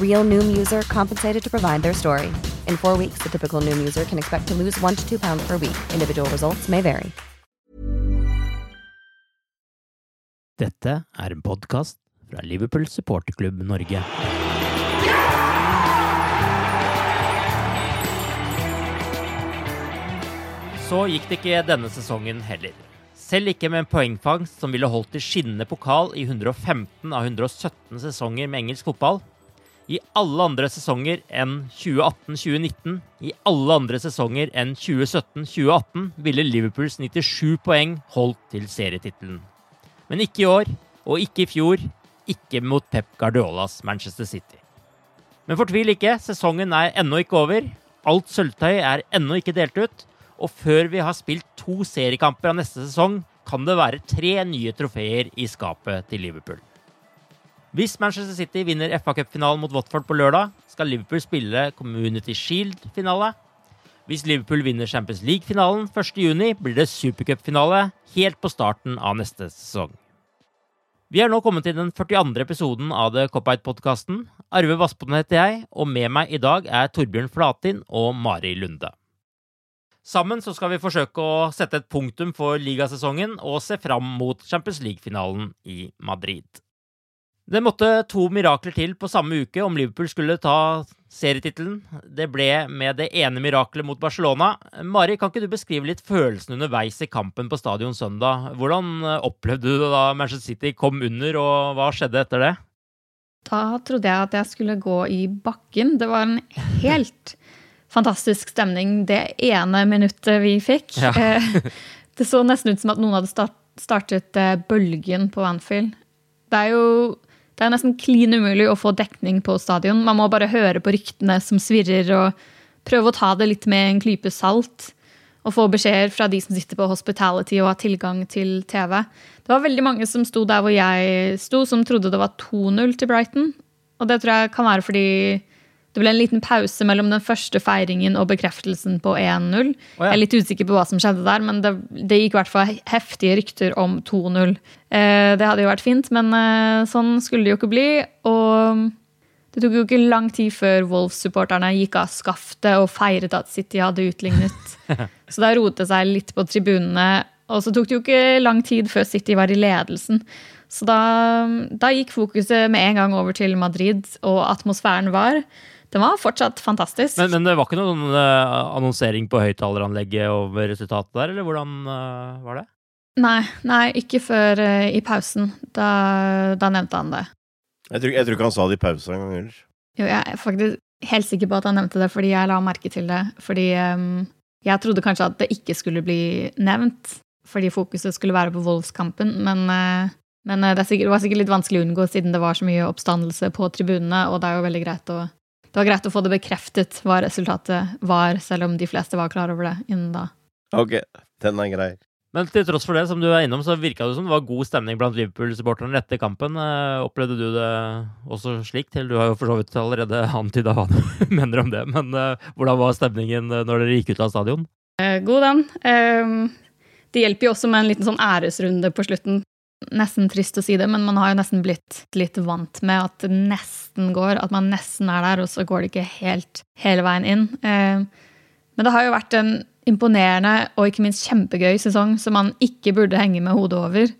Real Noom user compensated to provide their story. In four weeks, the typical Noom user can expect to lose one to two pounds per week. Individual results may vary. Dette er en podcast fra Liverpool supporterklubb Norge. Så gikk det ikke denne sesongen heller. Selv ikke med en poengfangst som ville holdt til skinnende pokal i 115 av 117 sesonger med engelsk fotball. I alle andre sesonger enn 2018-2019, i alle andre sesonger enn 2017-2018, ville Liverpools 97 poeng holdt til serietittelen. Men ikke i år, og ikke i fjor, ikke mot Pep Guardiolas Manchester City. Men fortvil ikke, sesongen er ennå ikke over. Alt sølvtøy er ennå ikke delt ut. Og før vi har spilt to seriekamper av neste sesong, kan det være tre nye trofeer i skapet til Liverpool. Hvis Manchester City vinner FA Cup-finalen mot Watford på lørdag, skal Liverpool spille Community Shield-finale. Hvis Liverpool vinner Champions League-finalen 1.6, blir det supercupfinale helt på starten av neste sesong. Vi er nå kommet til den 42. episoden av The Cop-Out-podkasten. Arve Vassbotten heter jeg, og med meg i dag er Torbjørn Flatin og Mari Lunde. Sammen så skal vi forsøke å sette et punktum for ligasesongen og se fram mot Champions League-finalen i Madrid. Det måtte to mirakler til på samme uke om Liverpool skulle ta serietittelen. Det ble med det ene miraklet mot Barcelona. Mari, kan ikke du beskrive litt følelsen underveis i kampen på stadion søndag? Hvordan eh, opplevde du det da Manchester City kom under, og hva skjedde etter det? Da trodde jeg at jeg skulle gå i bakken. Det var en helt fantastisk stemning det ene minuttet vi fikk. Ja. Eh, Det så nesten ut som at noen hadde startet eh, bølgen på Anfield. Det er jo det er nesten klin umulig å få dekning på stadion. Man må bare høre på ryktene som svirrer, og prøve å ta det litt med en klype salt. Og få beskjeder fra de som sitter på hospitality og har tilgang til TV. Det var veldig mange som sto der hvor jeg sto, som trodde det var 2-0 til Brighton. Og det tror jeg kan være fordi det ble en liten pause mellom den første feiringen og bekreftelsen på 1-0. Oh, ja. Jeg er litt usikker på hva som skjedde der, men det, det gikk i hvert fall heftige rykter om 2-0. Eh, det hadde jo vært fint, men eh, sånn skulle det jo ikke bli. Og det tok jo ikke lang tid før Wolves-supporterne gikk av skaftet og feiret at City hadde utlignet. Så da roet det seg litt på tribunene. Og så tok det jo ikke lang tid før City var i ledelsen. Så da, da gikk fokuset med en gang over til Madrid, og atmosfæren var Den var fortsatt fantastisk. Men, men det var ikke noen eh, annonsering på høyttaleranlegget over resultatet der, eller hvordan eh, var det? Nei, nei, ikke før eh, i pausen. Da, da nevnte han det. Jeg tror, jeg tror ikke han sa det i pausen engang heller. Jo, jeg er faktisk helt sikker på at han nevnte det, fordi jeg la merke til det. Fordi um, jeg trodde kanskje at det ikke skulle bli nevnt, fordi fokuset skulle være på Wolves-kampen, men, uh, men det, er sikkert, det var sikkert litt vanskelig å unngå siden det var så mye oppstandelse på tribunene, og det er jo veldig greit å det var greit å få det bekreftet hva resultatet var, selv om de fleste var klar over det innen da. Ok, den er grei. Men til tross for det, som du er innom, så virka det som det var god stemning blant Liverpool-supporterne etter kampen. Eh, Opplevde du det også slik? Til du har jo for så vidt allerede antyda hva du mener om det. Men eh, hvordan var stemningen eh, når dere gikk ut av stadion? Eh, God den. Ehm, Det hjelper jo også med en liten sånn æresrunde på slutten. Nesten trist å si det, men man har jo nesten blitt litt vant med at det nesten går. At man nesten er der, og så går det ikke helt hele veien inn. Eh, men det har jo vært en imponerende og ikke minst kjempegøy sesong som man ikke burde henge med hodet over.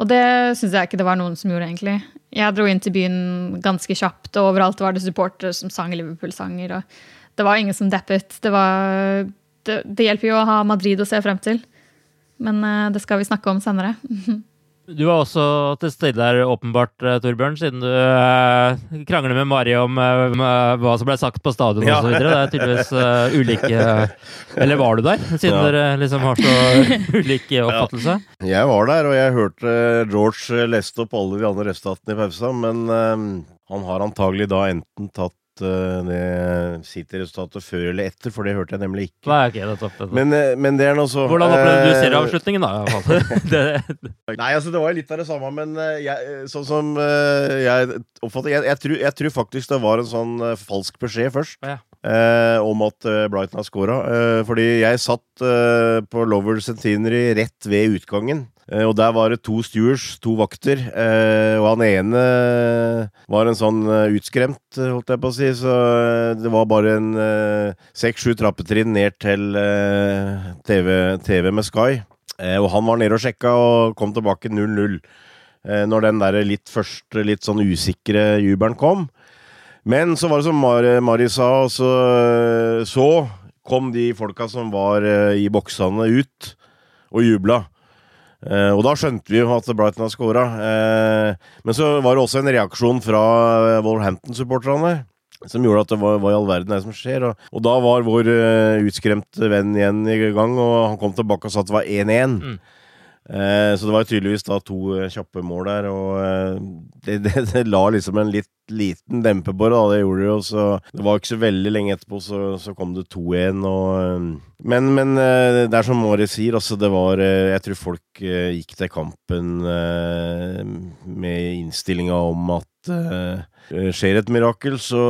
Og det syns jeg ikke det var noen som gjorde, egentlig. Jeg dro inn til byen ganske kjapt, og overalt var det supportere som sang Liverpool-sanger. og Det var ingen som deppet. Det, var, det, det hjelper jo å ha Madrid å se frem til. Men eh, det skal vi snakke om senere. Du var også til stede der, åpenbart, eh, Torbjørn, siden du eh, krangler med Mari om eh, hva som ble sagt på stadion Ja. osv. Det er tydeligvis eh, ulike Eller var du der, siden Ja. dere liksom har så ulik oppfattelse? Jeg var der, og jeg hørte George leste opp alle de andre resultatene i pausen, men han har antagelig da enten tatt det City-resultatet før eller etter, for det hørte jeg nemlig ikke. Nei, ok, det topp, Men, eh, men det er nå så Hvordan opplevde du eh, serieavslutningen, da? i hvert fall? Nei, altså det var litt av det samme, men eh, jeg, sånn som eh, jeg oppfatter jeg, jeg, tror, jeg tror faktisk det var en sånn eh, falsk beskjed først. Ja. Eh, om at eh, Brighton har scora. Eh, fordi jeg satt eh, på Lover Centenary rett ved utgangen. Eh, og der var det to stewards, to vakter. eh, og han ene var en sånn utskremt, holdt jeg på å si. Så det var bare en seks-sju trappetrinn ned til TV, TV med Sky. Og han var nede og sjekka og kom tilbake 0-0. Eh, når den der litt første, litt sånn usikre jubelen kom. Men så var det som Mari, Mari sa, så, så kom de folka som var eh, i boksene ut og jubla. Eh, og da skjønte vi jo at Brighton har scora. Eh, men så var det også en reaksjon fra eh, Wolverhampton-supporterne. Som gjorde at det var hva i all verden er det som skjer. Og, og da var vår uh, utskremte venn igjen i gang, og han kom tilbake og sa at det var 1-1. Mm. Eh, så det var tydeligvis da to eh, kjappe mål der, og eh, det, det, det la liksom en litt liten dempe på det. Det gjorde det jo, så det var ikke så veldig lenge etterpå, så, så kom det 2-1, og Men, men det er som Måre sier, altså, det var Jeg tror folk gikk til kampen med innstillinga om at eh, skjer et mirakel, så,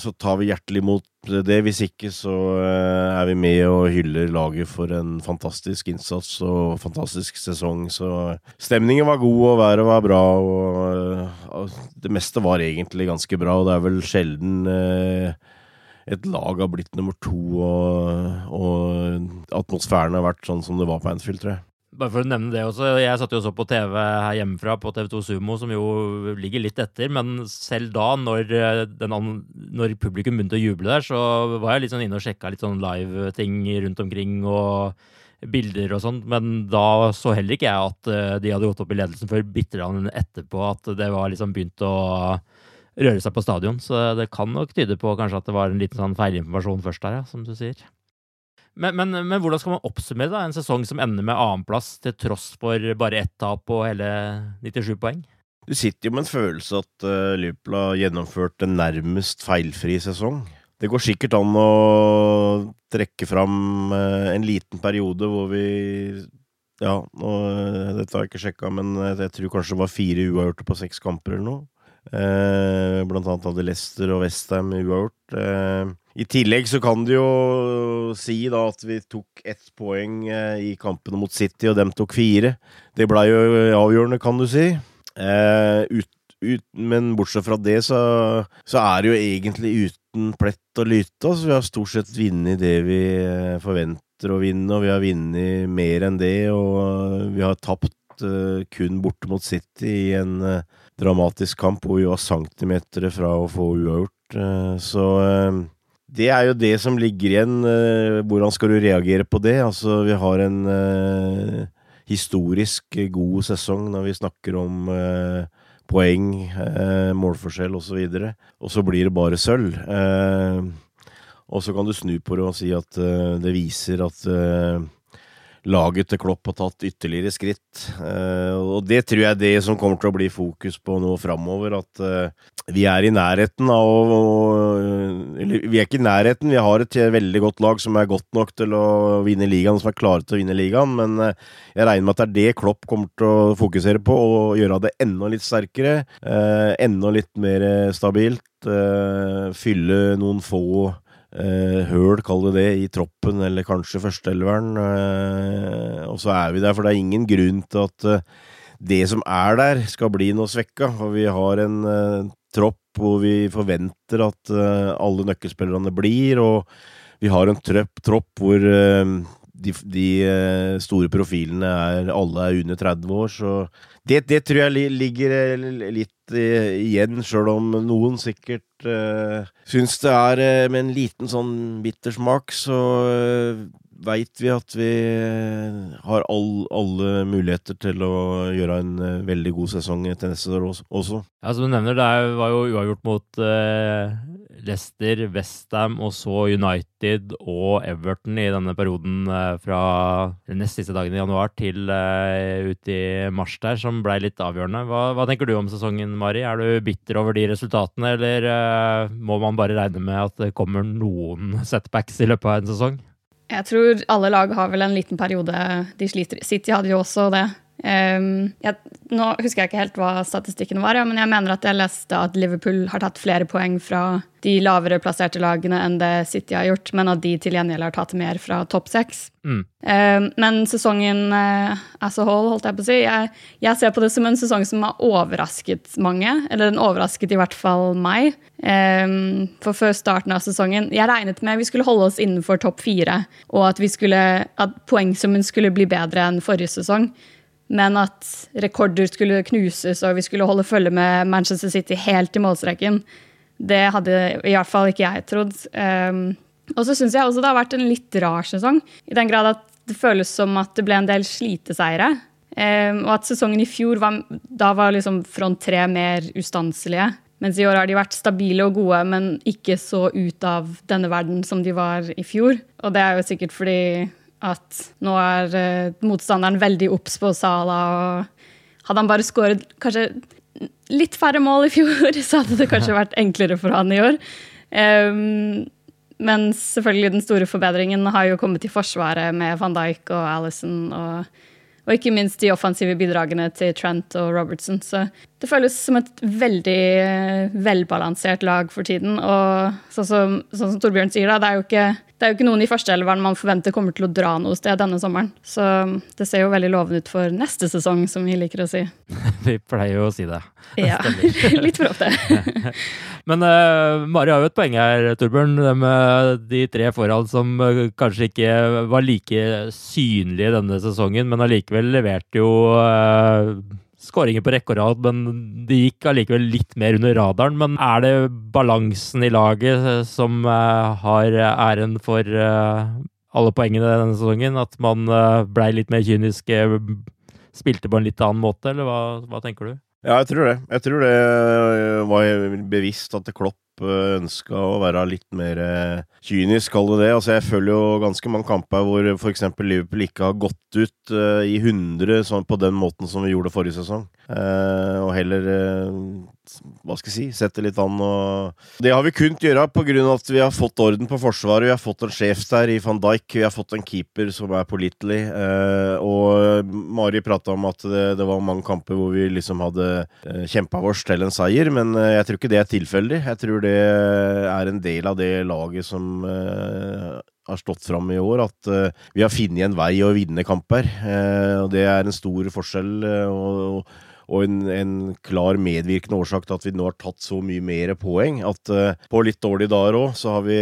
så tar vi hjertelig imot det. Hvis ikke, så uh, er vi med og hyller laget for en fantastisk innsats og fantastisk sesong. Så stemningen var god, og været var bra, og uh, det meste var egentlig ganske bra. Og det er vel sjelden eh, et lag har blitt nummer to, og, og atmosfæren har vært sånn som det var på Anfield, tror jeg. Bare for å nevne det også, Jeg satt jo også på TV her hjemmefra, på TV2 Sumo, som jo ligger litt etter. Men selv da, når, eh, den, når publikum begynte å juble der, så var jeg litt sånn inne og sjekka litt sånn live-ting rundt omkring. og bilder og sånt, men da så heller ikke jeg at eh, de hadde gått opp i ledelsen før bitte etterpå, at det var liksom begynt å røre seg på stadion. Så det kan nok tyde på kanskje at det var en liten sånn feilinformasjon først der, ja, som du sier. Men, men, men hvordan skal man oppsummere da, en sesong som ender med annenplass, til tross for bare ett tap og hele 97 poeng? Du sitter jo med en følelse at uh, Liverpool har gjennomført en nærmest feilfri sesong. Det går sikkert an å trekke fram uh, en liten periode hvor vi Ja, nå, uh, dette har jeg ikke sjekka, men jeg, tror kanskje det var fire uavgjorte på seks kamper eller noe. Eh, blant annet hadde Leicester og Westham uavgjort. Eh, I tillegg så kan du jo si da at vi tok ett poeng eh, i kampene mot City, og dem tok fire. Det blei jo avgjørende, kan du si. Eh, ut, ut, men bortsett fra det, så, så er det jo egentlig uten plett og lyte. Altså, vi har stort sett vunnet det vi eh, forventer å vinne, og vi har vunnet mer enn det. Og vi har tapt eh, kun borte mot City i en eh, dramatisk kamp hvor vi var centimeter fra å få uavgjort. Eh, så eh, det er jo det som ligger igjen. eh, Hvordan skal du reagere på det? Altså, vi har en historisk god sesong når vi snakker om poeng, målforskjell osv. Og, så blir det bare sølv. Og så kan du snu på det og si at det viser at laget til Klopp har tatt ytterligere skritt. Eh, og det tror jeg er det som kommer til å bli fokus på nå framover. At eh, vi er i nærheten av å Eller vi er ikke i nærheten, vi har et veldig godt lag som er godt nok til å vinne ligaen, som er klare til å vinne ligaen. Men eh, jeg regner med at det er det Klopp kommer til å fokusere på, og gjøre det enda litt sterkere. Enda litt mer stabilt. Fylle noen få eh, høl, kall det det, i troppen, eller kanskje førsteelveren. Eh, og så er vi der, for det er ingen grunn til at eh, det som er der, skal bli noe svekka. Og vi har en eh, tropp hvor vi forventer at eh, alle nøkkelspillerne blir, og vi har en trøpp, tropp hvor eh, de, de eh, store profilene er alle er under 30 år, så det, det tror jeg ligger eh, litt eh, igjen, sjøl om noen sikkert uh, syns det er med en liten sånn bittersmak, så uh, veit vi at vi har all, alle muligheter til å gjøre en veldig god sesong til neste år også. Ja, Som du nevner, det var jo uavgjort mot uh, Leicester, Westham og så United og Everton i denne perioden uh, fra den nest siste dagen i januar til ut i mars der, som blei litt avgjørende. Hva, hva, tenker du om sesongen, Mari? Er du bitter over de resultatene, eller må man bare regne med at det kommer noen setbacks i løpet av en sesong? Jeg tror alle lag har vel en liten periode de sliter City hadde jo også det. Um, jeg, nå husker jeg ikke helt hva statistikken var, ja, men jeg mener at jeg leste at Liverpool har tatt flere poeng fra de lavere plasserte lagene enn det City har gjort, men at de til gjengjeld har tatt mer fra topp seks. Mm. Um, men sesongen uh, as a whole, holdt jeg på å si, jeg, jeg, ser på det som en sesong som har overrasket mange. Eller den overrasket i hvert fall meg. Um, for før starten av sesongen Jeg regnet med vi skulle holde oss innenfor topp fire, og at, vi skulle, at poengsummen skulle bli bedre enn forrige sesong men at rekorder skulle knuses og vi skulle holde følge med Manchester City helt til målstreken, det hadde i hvert fall ikke jeg trodd. Um, og så syns jeg også det har vært en litt rar sesong, i den grad at det føles som at det ble en del sliteseire. Um, og at sesongen i fjor var, da var liksom front tre mer ustanselige. Mens i år har de vært stabile og gode, men ikke så ut av denne verden som de var i fjor. Og det er jo sikkert fordi at nå er uh, motstanderen veldig obs på Sala. og Hadde han bare skåret kanskje litt færre mål i fjor, så hadde det kanskje vært enklere for han i år. Um, men selvfølgelig den store forbedringen har jo kommet i forsvaret med van Dijk og Alison. Og, og ikke minst de offensive bidragene til Trent og Robertson. Så det føles som et veldig eh, velbalansert lag for tiden. Og sånn som, sånn som Torbjørn sier, da, det er jo ikke det er jo ikke noen i førsteelveren man forventer kommer til å dra noe sted denne sommeren. Så det ser jo veldig lovende ut for neste sesong, som vi liker å si. vi pleier jo å si det. Ja, litt for ofte. Men uh, Mari har jo et poeng her, Torbjørn. Det med de tre foran som uh, kanskje ikke var like synlige denne sesongen, men allikevel leverte jo uh, skåringer på rekke og rad, men det gikk allikevel litt mer under radaren. Men er det balansen i laget eh, som uh, har æren for uh, alle poengene denne sesongen? At man uh, blei litt mer kynisk, spilte på en litt annen måte, eller hva, hva, tenker du? Ja, jeg tror det. Jeg tror det var bevisst at Klopp ønska å være litt mer kynisk, kall det det. Altså, jeg følger jo ganske mange kamper hvor f.eks. Liverpool ikke har gått ut i 100 sånn på den måten som vi gjorde forrige sesong. Og heller hva skal jeg si, sette litt an og Det har vi kunnet gjøre pga. at vi har fått orden på forsvaret. Vi har fått en sjef der i van Dijk. Vi har fått en keeper som er pålitelig. og Mari prata om at det, det, var mange kamper hvor vi liksom hadde uh, kjempa oss til en seier, men jeg tror ikke det er tilfeldig. Jeg tror det er en del av det laget som uh, har stått fram i år, at uh, vi har funnet en vei å vinne kamper. Uh, og Det er en stor forskjell og, og en, en, klar medvirkende årsak til at vi nå har tatt så mye mer poeng. At på litt dårlige dager òg, så har vi,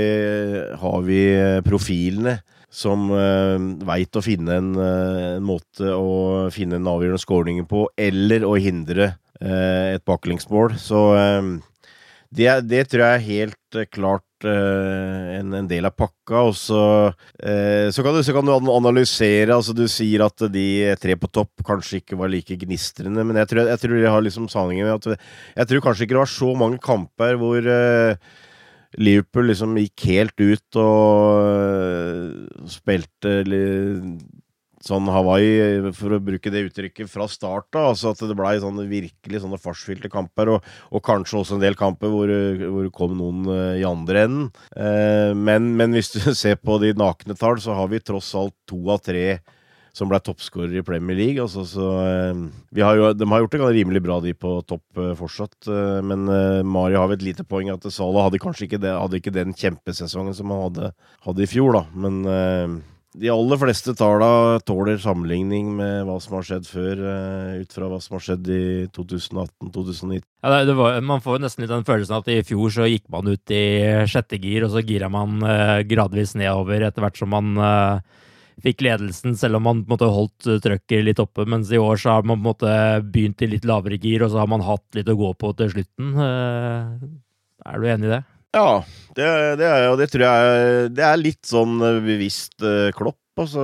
har vi, profilene som uh, veit å finne en, en, måte å finne en avgjørende skåring på, eller å hindre et baklengsmål. Så det, det, tror jeg er helt klart uh, en, en, del av pakka. Og så, uh, så, kan du, så, kan du, analysere. altså Du sier at de tre på topp kanskje ikke var like gnistrende, men jeg tror, jeg tror de har liksom sammenhengen med at Jeg tror kanskje ikke det var så mange kamper hvor uh, Liverpool liksom gikk helt ut og spilte sånn Hawaii, for å bruke det uttrykket, fra start av. Altså at det blei sånne virkelig sånne fartsfylte kamper, og, og, kanskje også en del kamper hvor, hvor det kom noen uh, i andre enden. Uh, men, men, hvis du ser på de nakne tall, så har vi tross alt to av tre som ble toppskårer i Premier League. Altså, så, vi har jo, de har gjort det rimelig bra, de på topp fortsatt. Men Mari har vel et lite poeng at Salah hadde kanskje ikke, det, hadde ikke den kjempesesongen som han hadde, hadde i fjor, da. Men de aller fleste tallene tåler sammenligning med hva som har skjedd før, uh, ut fra hva som har skjedd i 2018-2019. Ja, man får nesten litt den følelsen at i fjor så gikk man ut i sjette gir, og så gira man uh, gradvis nedover etter hvert som man uh, fikk ledelsen, selv om man på en måte holdt trøkket litt oppe. Mens i år så har man på en måte begynt i litt lavere gir, og så har man hatt litt å gå på til slutten. er du enig i det? Ja, det, det, er, og det tror jeg Det er litt sånn eh, bevisst uh, Klopp. Altså,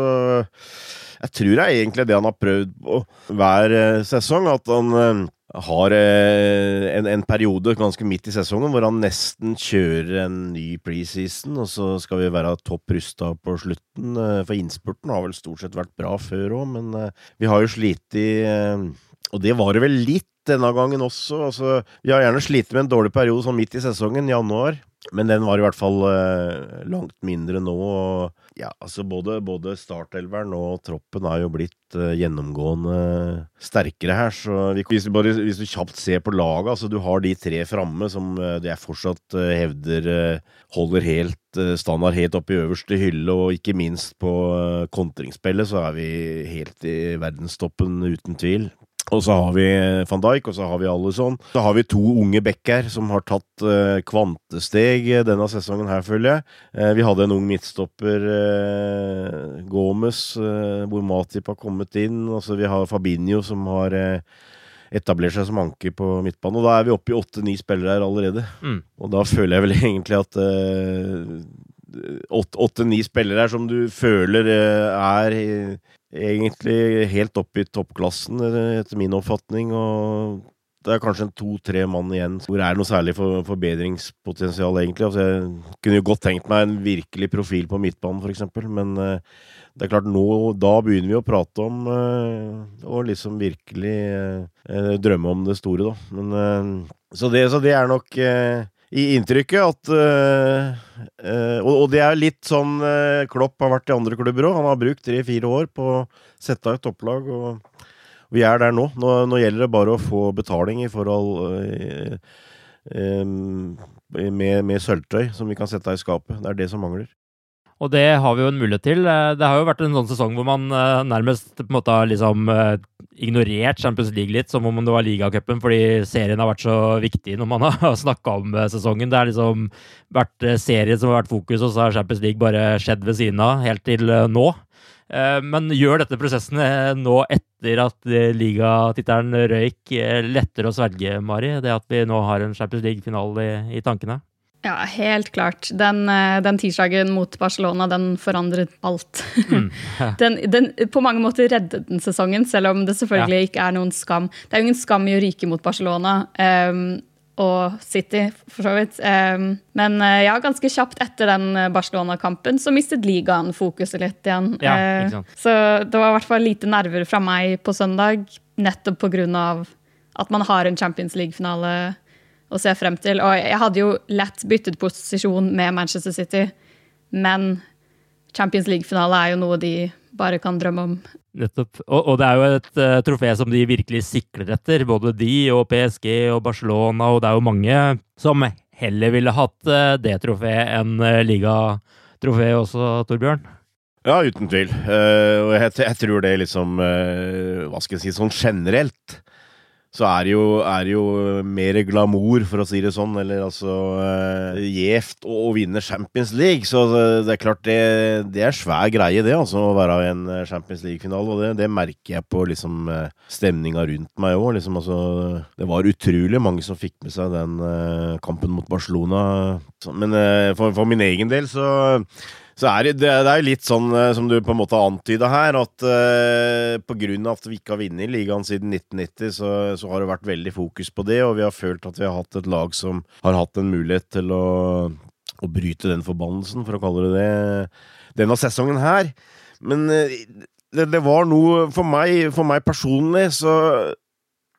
jeg tror det er egentlig det han har prøvd på hver uh, sesong. At han uh, har en, en, periode ganske midt i sesongen hvor han nesten kjører en ny preseason, og så skal vi være topp rusta på slutten. For innspurten har vel stort sett vært bra før òg, men vi har jo slitt i Og det var det vel litt denne gangen også. Altså, vi har gjerne slitt med en dårlig periode sånn midt i sesongen, januar. Men den var i hvert fall eh, langt mindre nå. Og, ja, altså både, både startelveren og troppen er jo blitt eh, gjennomgående sterkere her. Så vi, hvis, du bare, hvis, du kjapt ser på laget, altså du har de tre framme som eh, jeg fortsatt hevder holder helt standard helt opp i øverste hylle, og ikke minst på kontringsspillet så er vi helt i verdenstoppen, uten tvil. Og så har vi van Dijk, og så har vi Alison. Så har vi to unge backer som har tatt uh, kvantesteg denne sesongen her, føler jeg. Uh, vi hadde en ung midtstopper, uh, Gomez, hvor Matip har kommet inn. Altså, vi har Fabinho som har etablert seg som anker på midtbanen. Og da er vi oppe i åtte-ni spillere her allerede. Mm. Og da føler jeg vel egentlig at åtte-ni spillere her som du føler er egentlig helt opp i toppklassen, etter min oppfatning. og det er kanskje en to-tre mann igjen hvor det er noe særlig for, forbedringspotensial, egentlig. Altså, jeg kunne jo godt tenkt meg en virkelig profil på midtbanen, f.eks., men uh, det er klart, nå, da begynner vi å prate om uh, Og liksom virkelig uh, drømme om det store, da. Men, så, det, så, det, er nok i inntrykket at uh, og, og, det er litt sånn uh, Klopp har vært i andre klubber òg. Han har brukt tre-fire år på å sette av et topplag, og vi er der nå. nå. nå. gjelder det bare å få betaling i forhold med, med sølvtøy som vi kan sette av i skapet. Det er det som mangler. Og det har vi jo en mulighet til. Det har jo vært en sånn sesong hvor man nærmest på en måte har liksom ignorert Champions League litt, som om det var ligacupen, fordi serien har vært så viktig når man har snakka om eh, sesongen. Det har liksom vært eh, serien som har vært fokus, og så har Champions League bare skjedd ved siden av helt til eh, nå. Men gjør dette prosessen nå etter at ligatittelen røyk, lettere å svelge, Mari? Det at vi nå har en Champions League-finale i tankene? Ja, helt klart. Den, eh, den tirsdagen mot Barcelona, den forandret alt. Mm. den, den, på mange måter reddet den sesongen, selv om det selvfølgelig ja. ikke er noen skam. Det er jo ingen skam i å ryke mot Barcelona. Um, og City, for så vidt. Um, men uh, ja, ganske kjapt etter den Barcelona-kampen så mistet ligaen fokuset litt igjen. Ja, uh, så det var i hvert fall lite nerver fra meg på søndag, nettopp pga. at man har en Champions League-finale å se frem til. Og jeg hadde jo lett byttet posisjon med Manchester City, men Champions League-finale er jo noe de bare kan drømme om. Nettopp. Og, og det er jo et uh, trofé som de virkelig sikler etter, både de og PSG og Barcelona, og det er jo mange som heller ville hatt uh, det trofeet enn uh, ligatrofeet også, Torbjørn? Ja, uten tvil. Uh, og jeg, jeg, tror det liksom Hva skal jeg si, sånn generelt så er det jo, er jo mer glamour, for å si det sånn, eller altså uh, gjevt å, vinne Champions League. Så det er klart, det, det er svær greie, det, altså, å være i en eh, Champions League-finale. Og det, det, merker jeg på liksom uh, stemninga rundt meg òg. Liksom, altså, det var utrolig mange som fikk med seg den uh, kampen mot Barcelona. Men for, for min egen del så så er det, det, er litt sånn eh, som du på en måte antyda her, at uh, grunn av at vi ikke har vunnet ligaen siden 1990, så, så, har det vært veldig fokus på det, og vi har følt at vi har hatt et lag som har hatt en mulighet til å, å bryte den forbannelsen, for å kalle det det, denne sesongen her. Men uh, det, det, var noe for meg, for meg personlig, så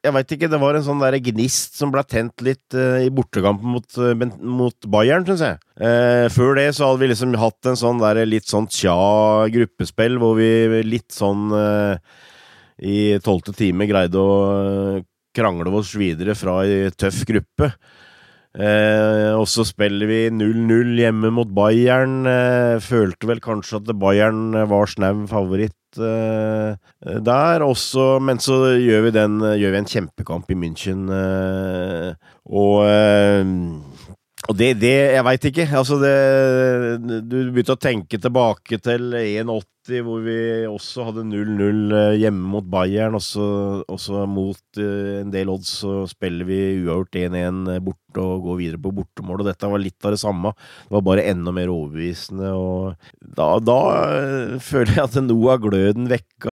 jeg veit ikke, det var en sånn der gnist som ble tent litt uh, i bortekampen mot, uh, mot Bayern, syns jeg. Uh, før det så hadde vi liksom hatt en sånn der litt sånn tja gruppespill, hvor vi litt sånn i tolvte time greide å krangle oss videre fra ei tøff gruppe. Og så spiller vi 0-0 hjemme mot Bayern. Følte vel kanskje at Bayern var snau favoritt eh, der. Også, men så gjør vi, den, gjør vi en kjempekamp i München. uh, og eh, og det, det Jeg veit ikke. Altså, det Du begynte å tenke tilbake til 81 hvor vi også hadde 0-0 eh, hjemme mot Bayern. Og så mot uh, en del odds så spiller vi uavgjort 1-1 eh, borte og går videre på bortemål. Og dette var litt av det samme. Det var bare enda mer overbevisende. Og da, da føler jeg at noe av gløden vekka.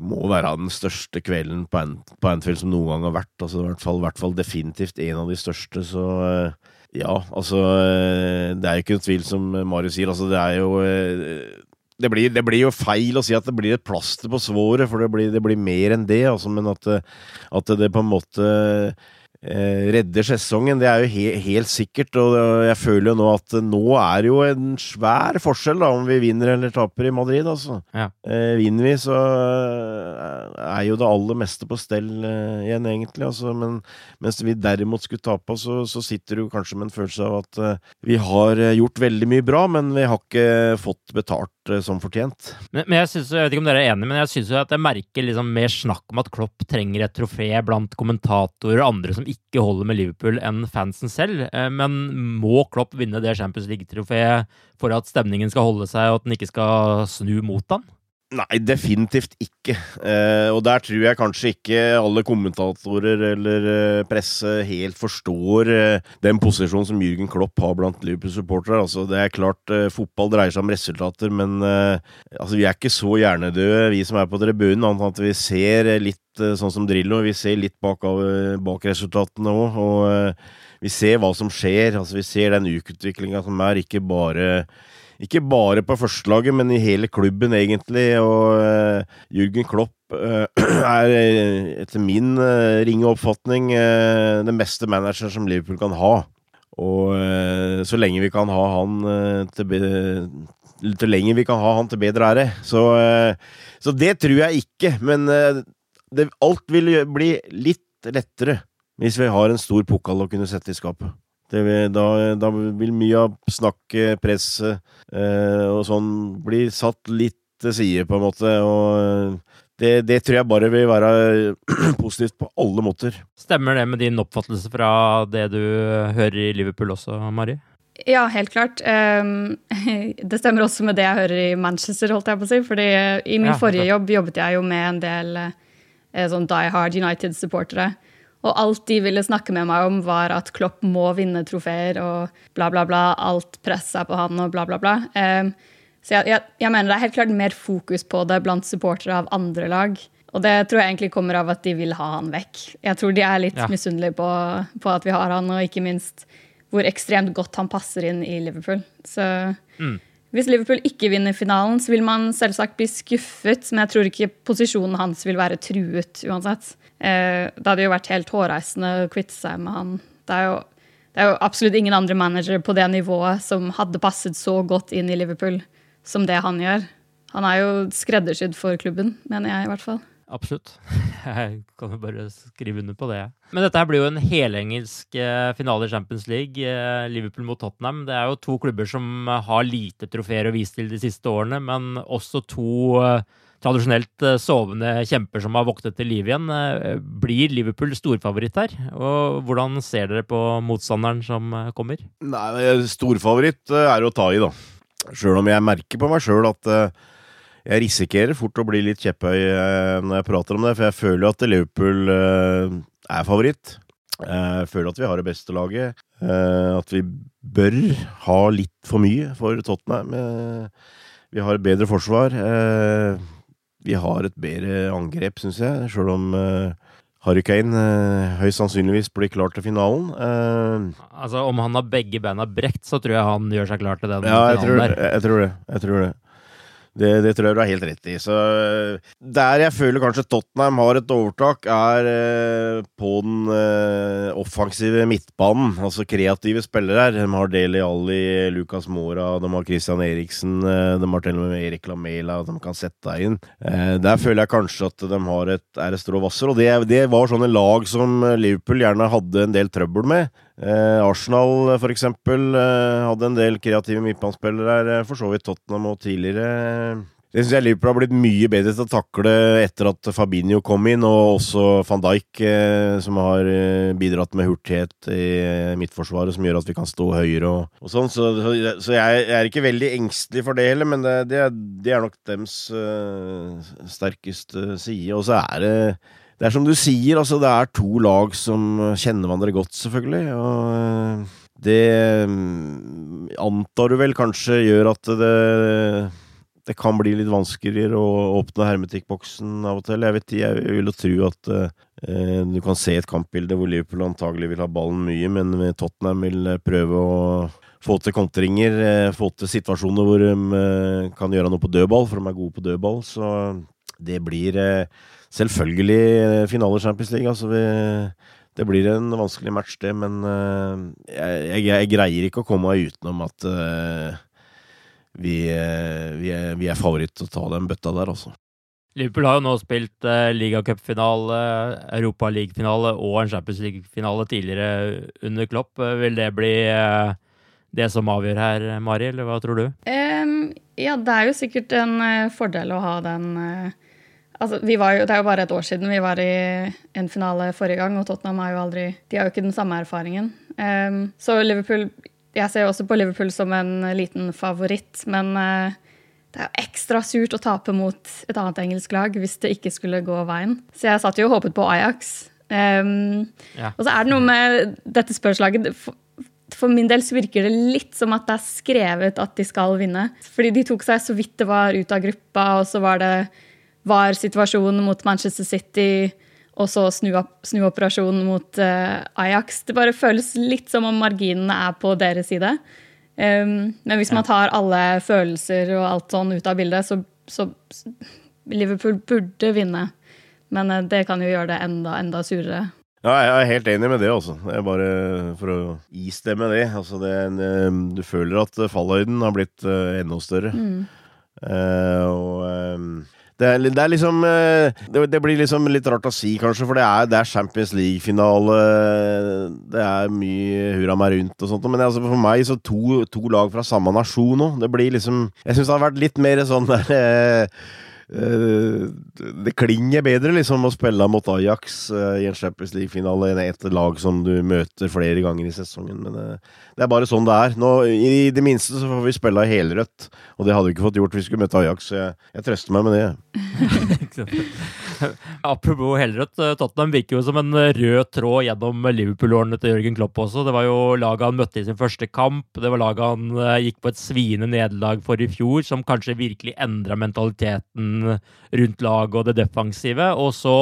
må være den største kvelden på, en Anfield som noen gang har vært. Altså, i, hvert fall, I hvert fall definitivt en av de største, så eh, ja, altså eh, Det er jo ikke noen tvil, som Marius sier. Altså, det er jo eh, det blir, det blir, jo feil å si at det blir et plaster på svoret, for det blir, det blir mer enn det. Altså, men at, at det på en måte redder sesongen, det er jo he helt sikkert. Og jeg føler jo nå at nå er jo en svær forskjell da, om vi vinner eller taper i Madrid. Altså. Ja. Eh, vinner vi, så eh, er jo det aller meste på stell eh, igjen, egentlig. Altså. Men mens vi derimot skulle tape, så, så sitter du kanskje med en følelse av at eh, vi har eh, gjort veldig mye bra, men vi har ikke fått betalt som fortjent. Men, men, jeg, synes, jeg vet ikke om dere er enige, men jeg syns jeg merker liksom mer snakk om at Klopp trenger et trofé blant kommentatorer og andre som ikke holder med Liverpool, enn fansen selv. Uh, men må Klopp vinne det Champions League-trofeet for at stemningen skal holde seg, og at den ikke skal snu mot han? Nei, definitivt ikke. Eh, og der tror jeg kanskje ikke alle kommentatorer eller eh, presse helt forstår eh, den posisjonen som Jürgen Klopp har blant Liverpool-supportere. Altså, det er klart, eh, fotball dreier seg om resultater, men eh, altså, vi er ikke så hjernedøde, vi som er på tribunen, annet at vi ser litt eh, sånn som Drillo. Vi ser litt bak, av, bak resultatene òg. Og vi ser hva som skjer. Altså, vi ser den ukutviklinga som er, ikke bare ikke bare på førstelaget, men i hele klubben, egentlig. Og uh, Jürgen Klopp uh, er etter min ringe oppfatning den beste manageren som Liverpool kan ha. Og så lenge vi kan ha han til Til lenge vi kan ha han til bedre ære. Så, så det tror jeg ikke. Men det, alt vil bli litt lettere hvis vi har en stor pokal å kunne sette i skapet. Vil, da, da, vil mye av snakket, presset eh, og sånn bli satt litt til side, på en måte. Og det, det, tror jeg bare vil være positivt på alle måter. Stemmer det med din oppfattelse fra det du hører i Liverpool også, Mari? Ja, helt klart. Um, det stemmer også med det jeg hører i Manchester, holdt jeg på å si. fordi i min ja, forrige jobb jobbet jeg jo med en del eh, sånn Die Hard United-supportere. Og alt de ville snakke med meg om, var at Klopp må vinne trofeer og bla, bla, bla. Alt presset på han og bla, bla, bla. Um, så jeg, jeg, jeg, mener det er helt klart mer fokus på det blant supportere av andre lag. Og det tror jeg egentlig kommer av at de vil ha han vekk. Jeg tror de er litt ja. misunnelige på, på, at vi har han, og ikke minst hvor ekstremt godt han passer inn i Liverpool. Så mm. Hvis Liverpool ikke vinner finalen, så vil man selvsagt bli skuffet, men jeg tror ikke posisjonen hans vil være truet uansett. Eh, det hadde jo vært helt hårreisende å kvitte seg med han. Det er, jo, det er jo absolutt ingen andre managere på det nivået som hadde passet så godt inn i Liverpool som det han gjør. Han er jo skreddersydd for klubben, mener jeg i hvert fall. Absolutt. Jeg kan jo bare skrive under på det. Men dette her blir jo en helengelsk eh, finale i Champions League. Eh, Liverpool mot Tottenham. Det er jo to klubber som har lite trofeer å vise til de siste årene, men også to tradisjonelt eh, sovende kjemper som har våknet til liv igjen. Blir Liverpool storfavoritt her? Og hvordan ser dere på motstanderen som kommer? Nei, Storfavoritt er å ta i, da. Sjøl om jeg merker på meg sjøl at jeg risikerer fort å bli litt kjepphøy når jeg prater om det, for jeg føler jo at Liverpool er favoritt. Jeg føler at vi har det beste laget. At vi bør ha litt for mye for Tottenham. Vi har et bedre forsvar vi har et bedre angrep, syns jeg, sjøl om Harry Kane høyst sannsynligvis blir klar til finalen. Uh, altså, Om han har begge beina brekt, så tror jeg han gjør seg klar til den ja, finalen tror, der. Jeg tror det. Jeg tror det. Det, det, tror jeg du har helt rett i. Så Der jeg føler kanskje Tottenham har et overtak, er eh, på den eh, offensive midtbanen. Altså kreative spillere her. De har Deli Alli, Lucas Mora, de har Christian Eriksen, eh, de har til og med Erik Lamela de kan sette inn. Eh, der føler jeg kanskje at de har et, er et strå vasser, og det, det var sånne lag som Liverpool gjerne hadde en del trøbbel med. Eh, Arsenal for eksempel eh, hadde en del kreative midtbanespillere her, eh, for så vidt Tottenham og tidligere. Det syns jeg Liverpool har blitt mye bedre til å takle etter at Fabinho kom inn, og også van Dijk, eh, som har eh, bidratt med hurtighet i midtforsvaret, som gjør at vi kan stå høyere og, og sånn. Så, så, jeg, er ikke veldig engstelig for det heller, men det, det, det er nok dems øh, sterkeste side. Og så er det det er som du sier, altså det er to lag som kjenner hverandre godt, selvfølgelig. Og eh, det mm, antar du vel kanskje gjør at det, det kan bli litt vanskeligere å åpne hermetikkboksen av og til. Jeg vet jeg vil jo tro at eh, du kan se et kampbilde hvor Liverpool antagelig vil ha ballen mye, men Tottenham vil prøve å få til kontringer, eh, få til situasjoner hvor de eh, kan gjøre noe på dødball, for de er gode på dødball. Så det blir eh, selvfølgelig eh, finale Champions League. Altså vi, det blir en vanskelig match, det, men uh, jeg, jeg, greier ikke å komme meg utenom at uh, vi, uh, vi, er, vi, er, favoritt til å ta den bøtta der, altså. Liverpool har jo nå spilt uh, ligacupfinale, Europaligafinale og en Champions League-finale tidligere under Klopp. Vil det bli det som avgjør her, Mari, eller hva tror du? Um ja, det er jo sikkert en uh, fordel å ha den eh, altså, vi var jo, Det er jo bare et år siden vi var i en finale forrige gang, og Tottenham har jo aldri De har jo ikke den samme erfaringen. Um, så Liverpool Jeg ser jo også på Liverpool som en liten favoritt, men uh, det er jo ekstra surt å tape mot et annet engelsk lag hvis det ikke skulle gå veien. Så jeg satt jo og håpet på Ajax. Um, ja. Og så er det noe med dette spørslaget for, for, min del så virker det litt som at det er skrevet at de skal vinne. Fordi de tok seg så vidt det var ut av gruppa, og så var det var situasjonen mot Manchester City og så snuoperasjonen mot uh, Ajax. Det bare føles litt som om marginene er på deres side. Um, men hvis man tar alle følelser og alt sånn ut av bildet, så, så Liverpool burde vinne. Men uh, det kan jo gjøre det enda, enda surere. Ja, jeg er helt enig med det, altså. Det er bare for å istemme det. Altså, det en, eh, du føler at fallhøyden har blitt uh, enda større. Mm. Og um, det er, det er liksom eh, det, blir liksom litt rart å si, kanskje, for det er, det er Champions League-finale. Det er mye hurra meg rundt og sånt. Men altså, for meg så to, to lag fra samme nasjon nå. Det blir liksom Jeg syns det har vært litt mer sånn der Eh, det klinger bedre liksom å spille mot Ajax uh, i en Champions League-finale enn et lag som du møter flere ganger i sesongen. Men uh, det er bare sånn det er. Nå, I det minste så får vi spille helrødt, og det hadde vi ikke fått gjort hvis vi skulle møte Ajax. Så jeg, jeg trøster meg med det. Apropos helrødt, Tottenham virker jo som en rød tråd gjennom Liverpool-årene til Jørgen Klopp også. Det var jo laget han møtte i sin første kamp. Det var laget han gikk på et sviende nederlag for i fjor, som kanskje virkelig endra mentaliteten rundt laget og det defensive. Og så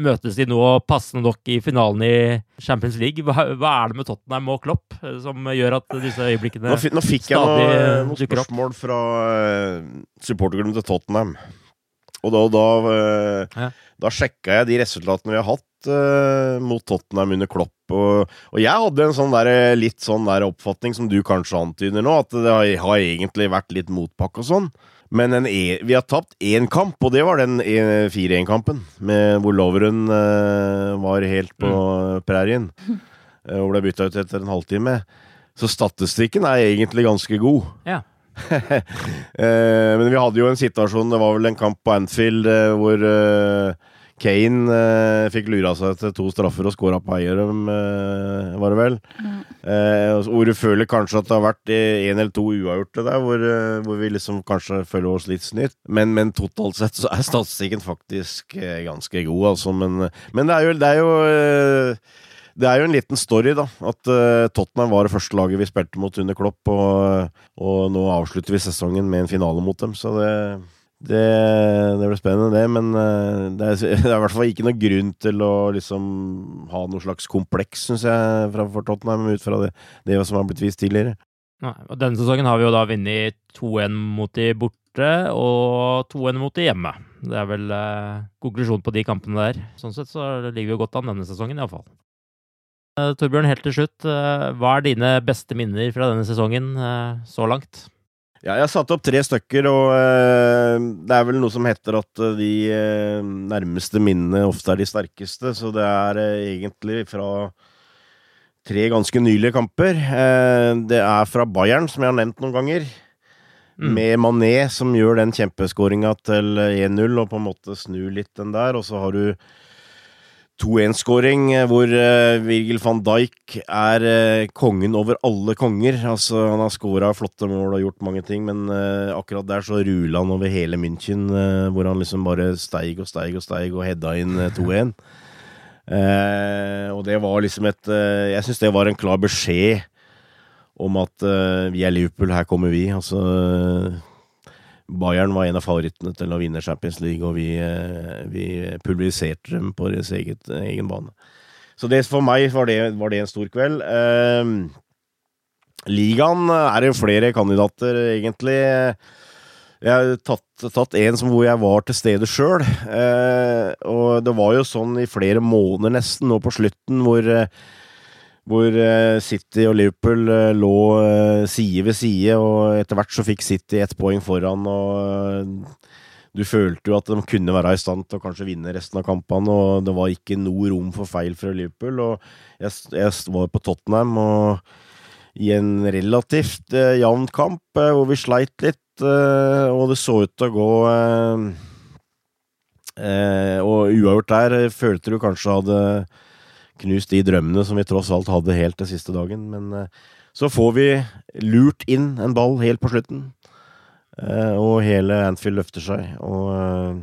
møtes de nå passende nok i finalen i Champions League. Hva, hva er det med Tottenham og Klopp eh, som gjør at disse øyeblikkene nå, nå fikk jeg noe, eh, noen spørsmål fra uh, supporterklubben til Tottenham. Og da, da, ja. da sjekka jeg de resultatene vi har hatt uh, mot Tottenham under Klopp. Og, og, jeg hadde en sånn der, litt sånn der oppfatning som du kanskje antyder nå, at det har, har egentlig vært litt motpakke og sånn. Men e vi har tapt én kamp, og det var den 4-1-kampen. Hvor Loveren uh, var helt på mm. prærien. Uh, og ble bytta ut etter en halvtime. Så statistikken er egentlig ganske god. Ja. uh, men vi hadde jo en situasjon, det var vel en kamp på Anfield hvor Kane eh, fikk lura seg til to straffer og skåra på Eierum, eh, var det vel. Mm. Eh, hvor føler kanskje at det har vært én eller to uavgjorte der, hvor, eh, hvor, vi liksom kanskje føler oss litt snytt. Men, men, totalt sett så er statistikken faktisk eh, ganske god, altså. Men, men det er jo, det er jo eh, det er jo en liten story, da. At uh, Tottenham var det første laget vi spilte mot under Klopp, og, og nå avslutter vi sesongen med en finale mot dem, så det det, det, blir spennende, det. Men eh, det er, det er, i hvert fall ikke noe grunn til å liksom ha noe slags kompleks, syns jeg, for Tottenham, ut fra det, det, som har blitt vist tidligere. Nei, og Denne sesongen har vi jo da vunnet 2-1 mot de borte og 2-1 mot de hjemme. Det er vel eh, konklusjonen på de kampene der. Sånn sett så ligger vi jo godt an denne sesongen, iallfall. Eh, Torbjørn, helt til slutt, eh, hva er dine beste minner fra denne sesongen eh, så langt? Ja, jeg har satt opp tre stykker, og uh, det er vel noe som heter at uh, de uh, nærmeste minnene ofte er de sterkeste, så det er egentlig fra tre ganske nylige kamper. det er fra Bayern, som jeg har nevnt noen ganger. Mm. Med Mané, som gjør den kjempeskåringa til 1-0, og på en måte snur litt den der. Og så har du 2-1-skåring eh, hvor uh, Virgil van Dijk er uh, kongen over alle konger. Altså, han har skåra flotte mål og gjort mange ting, men akkurat der så rula han over hele München, hvor han liksom bare steig og steig og steig og heada inn 2-1. og det var liksom et Jeg syns det var en klar beskjed om at vi er Liverpool, her kommer vi. Altså Bayern var en av favorittene til å vinne Champions League, og vi, eh, vi publiserte dem på deres eget, egen bane. Så det, for meg var det, var det en stor kveld. Eh, ligaen er det flere kandidater, egentlig. Jeg har tatt, tatt en som hvor jeg var til stede sjøl. Eh, og det var jo sånn i flere måneder nesten nå på slutten, hvor eh, hvor eh, City og Liverpool eh, lå eh, side ved side, og etter hvert så fikk City ett poeng foran. og Du følte jo at de kunne være i stand til å kanskje vinne resten av kampene, og det var ikke noe rom for feil fra Liverpool. og Jeg, var på Tottenham og i en relativt eh, jevn kamp, hvor vi sleit litt. og det så ut til å gå Og uavgjort der følte du kanskje hadde knust de drømmene som vi tross alt hadde helt den siste dagen. Men eh, så får vi lurt inn en ball helt på slutten, eh, og hele Anfield løfter seg. Og eh,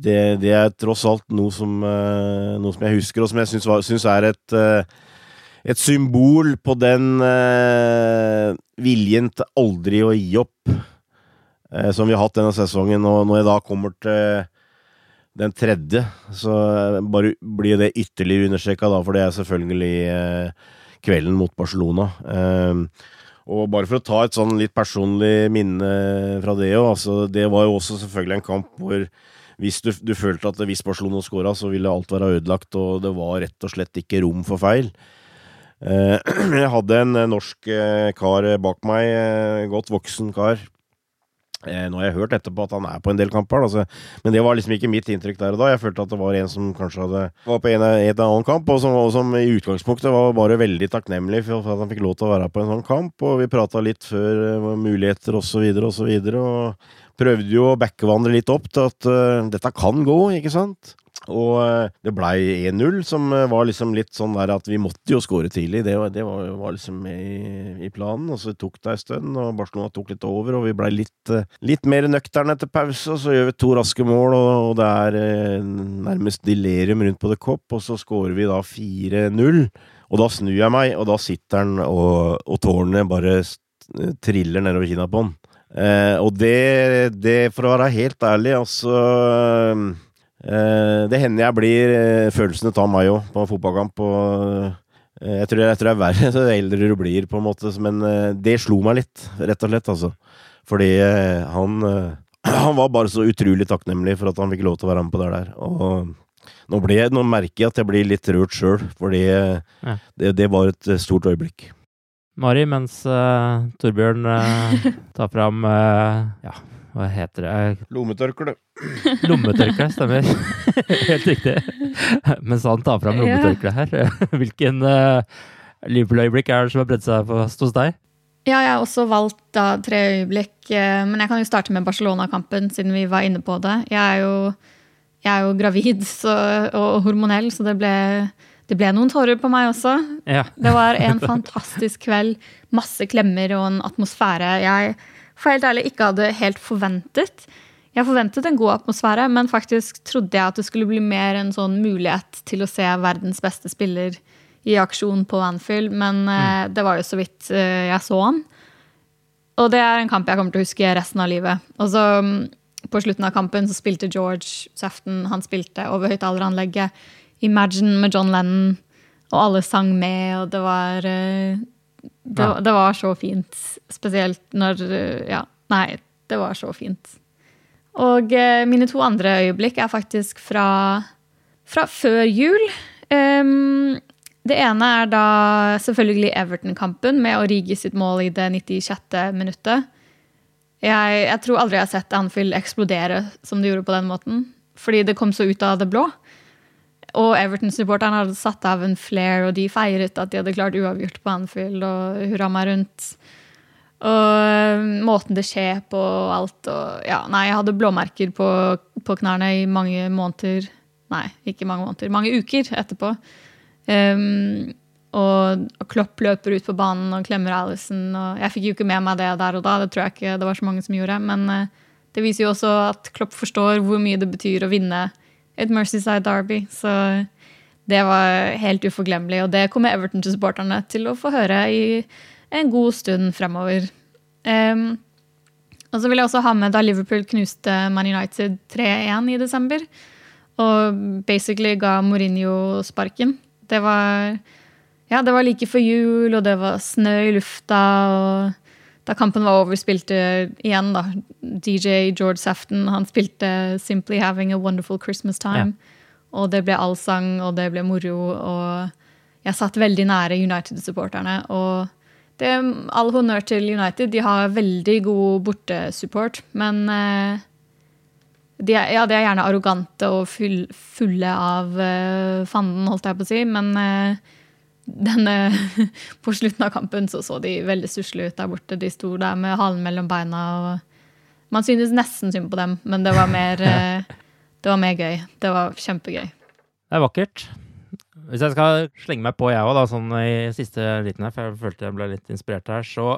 det, det, er tross alt noe som, noe som jeg husker, og som jeg syns, er et et symbol på den viljen til aldri å gi opp som vi har hatt denne sesongen. Og når jeg da kommer til den tredje, så bare blir det ytterligere understreka, da, for det er selvfølgelig eh, kvelden mot Barcelona. Eh, og bare for å ta et sånn litt personlig minne fra det òg, altså, det var jo også selvfølgelig en kamp hvor hvis du, du følte at hvis Barcelona skåra, så ville alt være ødelagt, og det var rett og slett ikke rom for feil. Eh, jeg hadde en norsk kar bak meg, godt voksen kar. Nå har jeg hørt etterpå at han er på en del kamper, altså. men det var liksom ikke mitt inntrykk der og da. Jeg følte at det var en som kanskje hadde var på en, en annen kamp, og som, og som, i utgangspunktet var bare veldig takknemlig for at han fikk lov til å være på en sånn kamp. Og vi prata litt før muligheter og så videre og så videre, og prøvde jo å backevandre litt opp til at uh, dette kan gå, ikke sant? Og eh, det blei 1-0, som eh, var liksom litt sånn der at vi måtte jo skåre tidlig. Det, var, det var, var liksom i, i, planen. Og så tok det ei stund, og Barcelona tok litt over, og vi blei litt, eh, litt mer nøkterne etter pause. Og så gjør vi to raske mål, og, og det er nærmest delirium rundt på The Cop, og så skårer vi da 4-0. Og da snur jeg meg, og da sitter han, og, og tårnet bare triller nedover kinna på han. Eh, og det, det, for å være helt ærlig, altså det hender jeg blir eh, Følelsene tar meg òg, på fotballkamp. Og eh, jeg tror, jeg tror, det er verre så eldre du blir, på en måte. Men det slo meg litt, rett og slett, altså. Fordi han Han var bare så utrolig takknemlig for at han fikk lov til å være med på det der. Og nå, ble, nå merker jeg at jeg blir litt rørt sjøl, fordi ja. det, det, var et stort øyeblikk. Mari, mens uh, Torbjørn uh, tar fram uh, ja, hva heter det? Lommetørkle. Lommetørkle, stemmer. Helt riktig. Mens han tar fram lommetørkleet her, hvilken uh, Liverpool-øyeblikk er det som har bredd seg fast hos deg? Ja, jeg har også valgt da tre øyeblikk, uh, men jeg kan jo starte med Barcelona-kampen, siden vi var inne på det. Jeg er jo, jeg er jo gravid så, og hormonell, så det ble, det ble noen tårer på meg også. Ja. Det var en fantastisk kveld. Masse klemmer og en atmosfære. Jeg for helt ærlig ikke hadde helt forventet. Jeg forventet en god atmosfære, men faktisk trodde jeg at det skulle bli mer en sånn mulighet til å se verdens beste spiller i aksjon på Anfield, men eh, mm. det var jo så vidt uh, jeg så han. Og det er en kamp jeg kommer til å huske resten av livet. Og så um, På slutten av kampen så spilte George Sefton han spilte over høyttaleranlegget Imagine med John Lennon, og alle sang med, og det var uh, det, ja. det, var så fint. Spesielt når Ja, nei, det var så fint. Og eh, mine to andre øyeblikk er faktisk fra, fra før jul. Um, det ene er da selvfølgelig Everton-kampen med Origi sitt mål i det 96. minuttet. Jeg, jeg, tror aldri jeg har sett Anfield eksplodere som det gjorde på den måten. Fordi det kom så ut av det blå. Og Everton-supporterne hadde satt av en flair, og de feiret at de hadde klart uavgjort på Anfield, og hurra meg rundt. Og eh, måten det skjer på og alt og Ja, nei, jeg hadde blåmerker på, på knærne i mange måneder. Nei, ikke mange måneder. Mange uker etterpå. Um, og, Klopp løper ut på banen og klemmer Alison. Og jeg fikk jo ikke med meg det der og da, det tror jeg ikke det var så mange som gjorde. Men uh, det viser jo også at Klopp forstår hvor mye det betyr å vinne et Mercyside Derby. Så det var helt uforglemmelig. Og det kommer Everton-supporterne til å få høre i en god stund fremover. Um, og så vil jeg også ha med da Liverpool knuste Man United 3-1 i desember. Og basically ga Mourinho sparken. Det var, ja, det var like før jul, og det var snø i lufta. og da kampen var over, spilte igjen da, DJ George Safton. Han spilte 'Simply Having a Wonderful Christmas Time'. Ja. Og det ble allsang, og det ble moro. Og jeg satt veldig nære United-supporterne. Og det, all honnør til United. De har veldig god bortesupport. Men eh, de er, ja, de er gjerne arrogante og full, fulle av uh, fanden, holdt jeg på å si. Men uh, denne, på slutten av kampen så så de veldig stusslige ut der borte. De sto der med halen mellom beina. og Man synes nesten synd på dem, men det var mer, eh, det var mer gøy. Det var kjempegøy. Det er vakkert. Hvis jeg skal slenge meg på, jeg òg, sånn i siste liten her, for jeg følte jeg ble litt inspirert her, så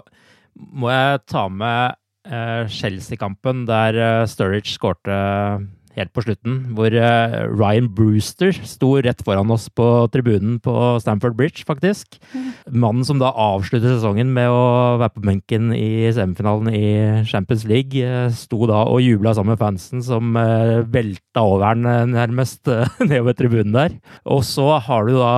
må jeg ta med eh, Chelsea-kampen, der eh, Sturridge skårte helt på slutten, hvor uh, Ryan Brewster sto rett foran oss på tribunen på Stamford Bridge, faktisk. Mannen som da avslutter sesongen med å være på benken i semifinalen i Champions League, uh, sto da og jubla sammen med fansen, som uh, velta over den nærmest nedover tribunen der. Og så har du da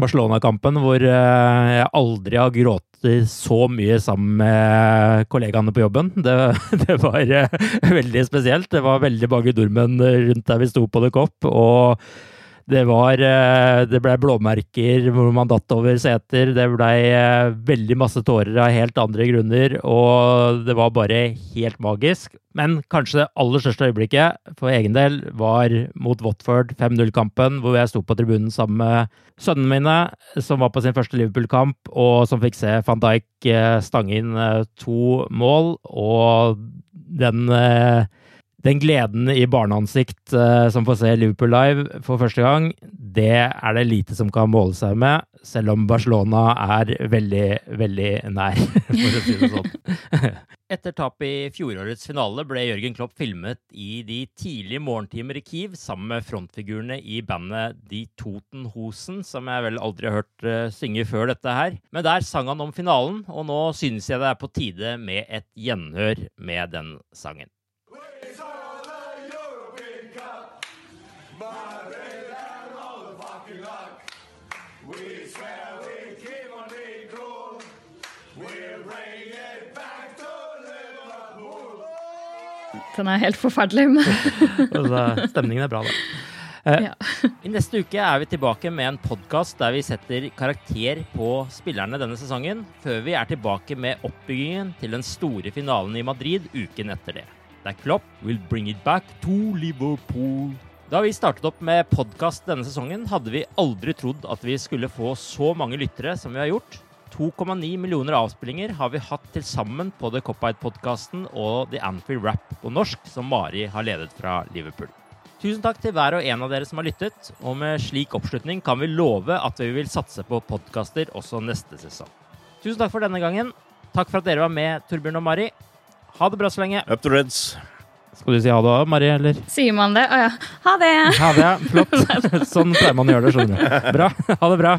Barcelona-kampen, hvor jeg aldri har grått så mye sammen med kollegaene på jobben. Det, det var uh, veldig spesielt. Det var veldig mange nordmenn rundt der vi sto på The Cop. og det var uh, Det blei blåmerker hvor man datt over seter. Det blei uh, veldig masse tårer av helt andre grunner, og det var bare helt magisk. Men kanskje det aller største øyeblikket for egen del var mot Watford, 5-0-kampen, hvor jeg sto på tribunen sammen med sønnene mine, som var på sin første Liverpool-kamp, og som fikk se van Dijk stange inn to mål. Og den den gleden i barneansikt uh, som får se Liverpool live for første gang, det er det lite som kan måle seg med, selv om Barcelona er veldig, veldig nær, for å si det sånn. Etter tapet i fjorårets finale ble Jørgen Klopp filmet i de tidlige morgentimer i Kiev sammen med frontfigurene i bandet De Totenhosen, som jeg vel aldri har hørt uh, synge før dette her. Men der sang han om finalen, og nå synes jeg det er på tide med et gjenhør med den sangen. Den er helt forferdelig. altså, stemningen er bra, da. Eh, ja. I neste uke er vi tilbake med en podkast der vi setter karakter på spillerne denne sesongen, før vi er tilbake med oppbyggingen til den store finalen i Madrid uken etter det. Der Klopp will bring it back to Liverpool. Da vi startet opp med podkast denne sesongen, hadde vi aldri trodd at vi skulle få så mange lyttere som vi har gjort. 2,9 millioner avspillinger har vi hatt til sammen på The Cop-Eyed-podkasten og The Anfield Rap på norsk, som Mari har ledet fra Liverpool. Tusen takk til hver og en av dere som har lyttet, og med slik oppslutning kan vi love at vi vil satse på podkaster også neste sesong. Tusen takk for denne gangen. Takk for at dere var med, Torbjørn og Mari. Ha det bra så lenge. Up to Reds. Skal du si ha det òg, Mari? eller? Sier man det? Å ja. Ha det! Ha det, ja. Flott. Sånn pleier man å gjøre det, skjønner du. Bra. Ha det bra.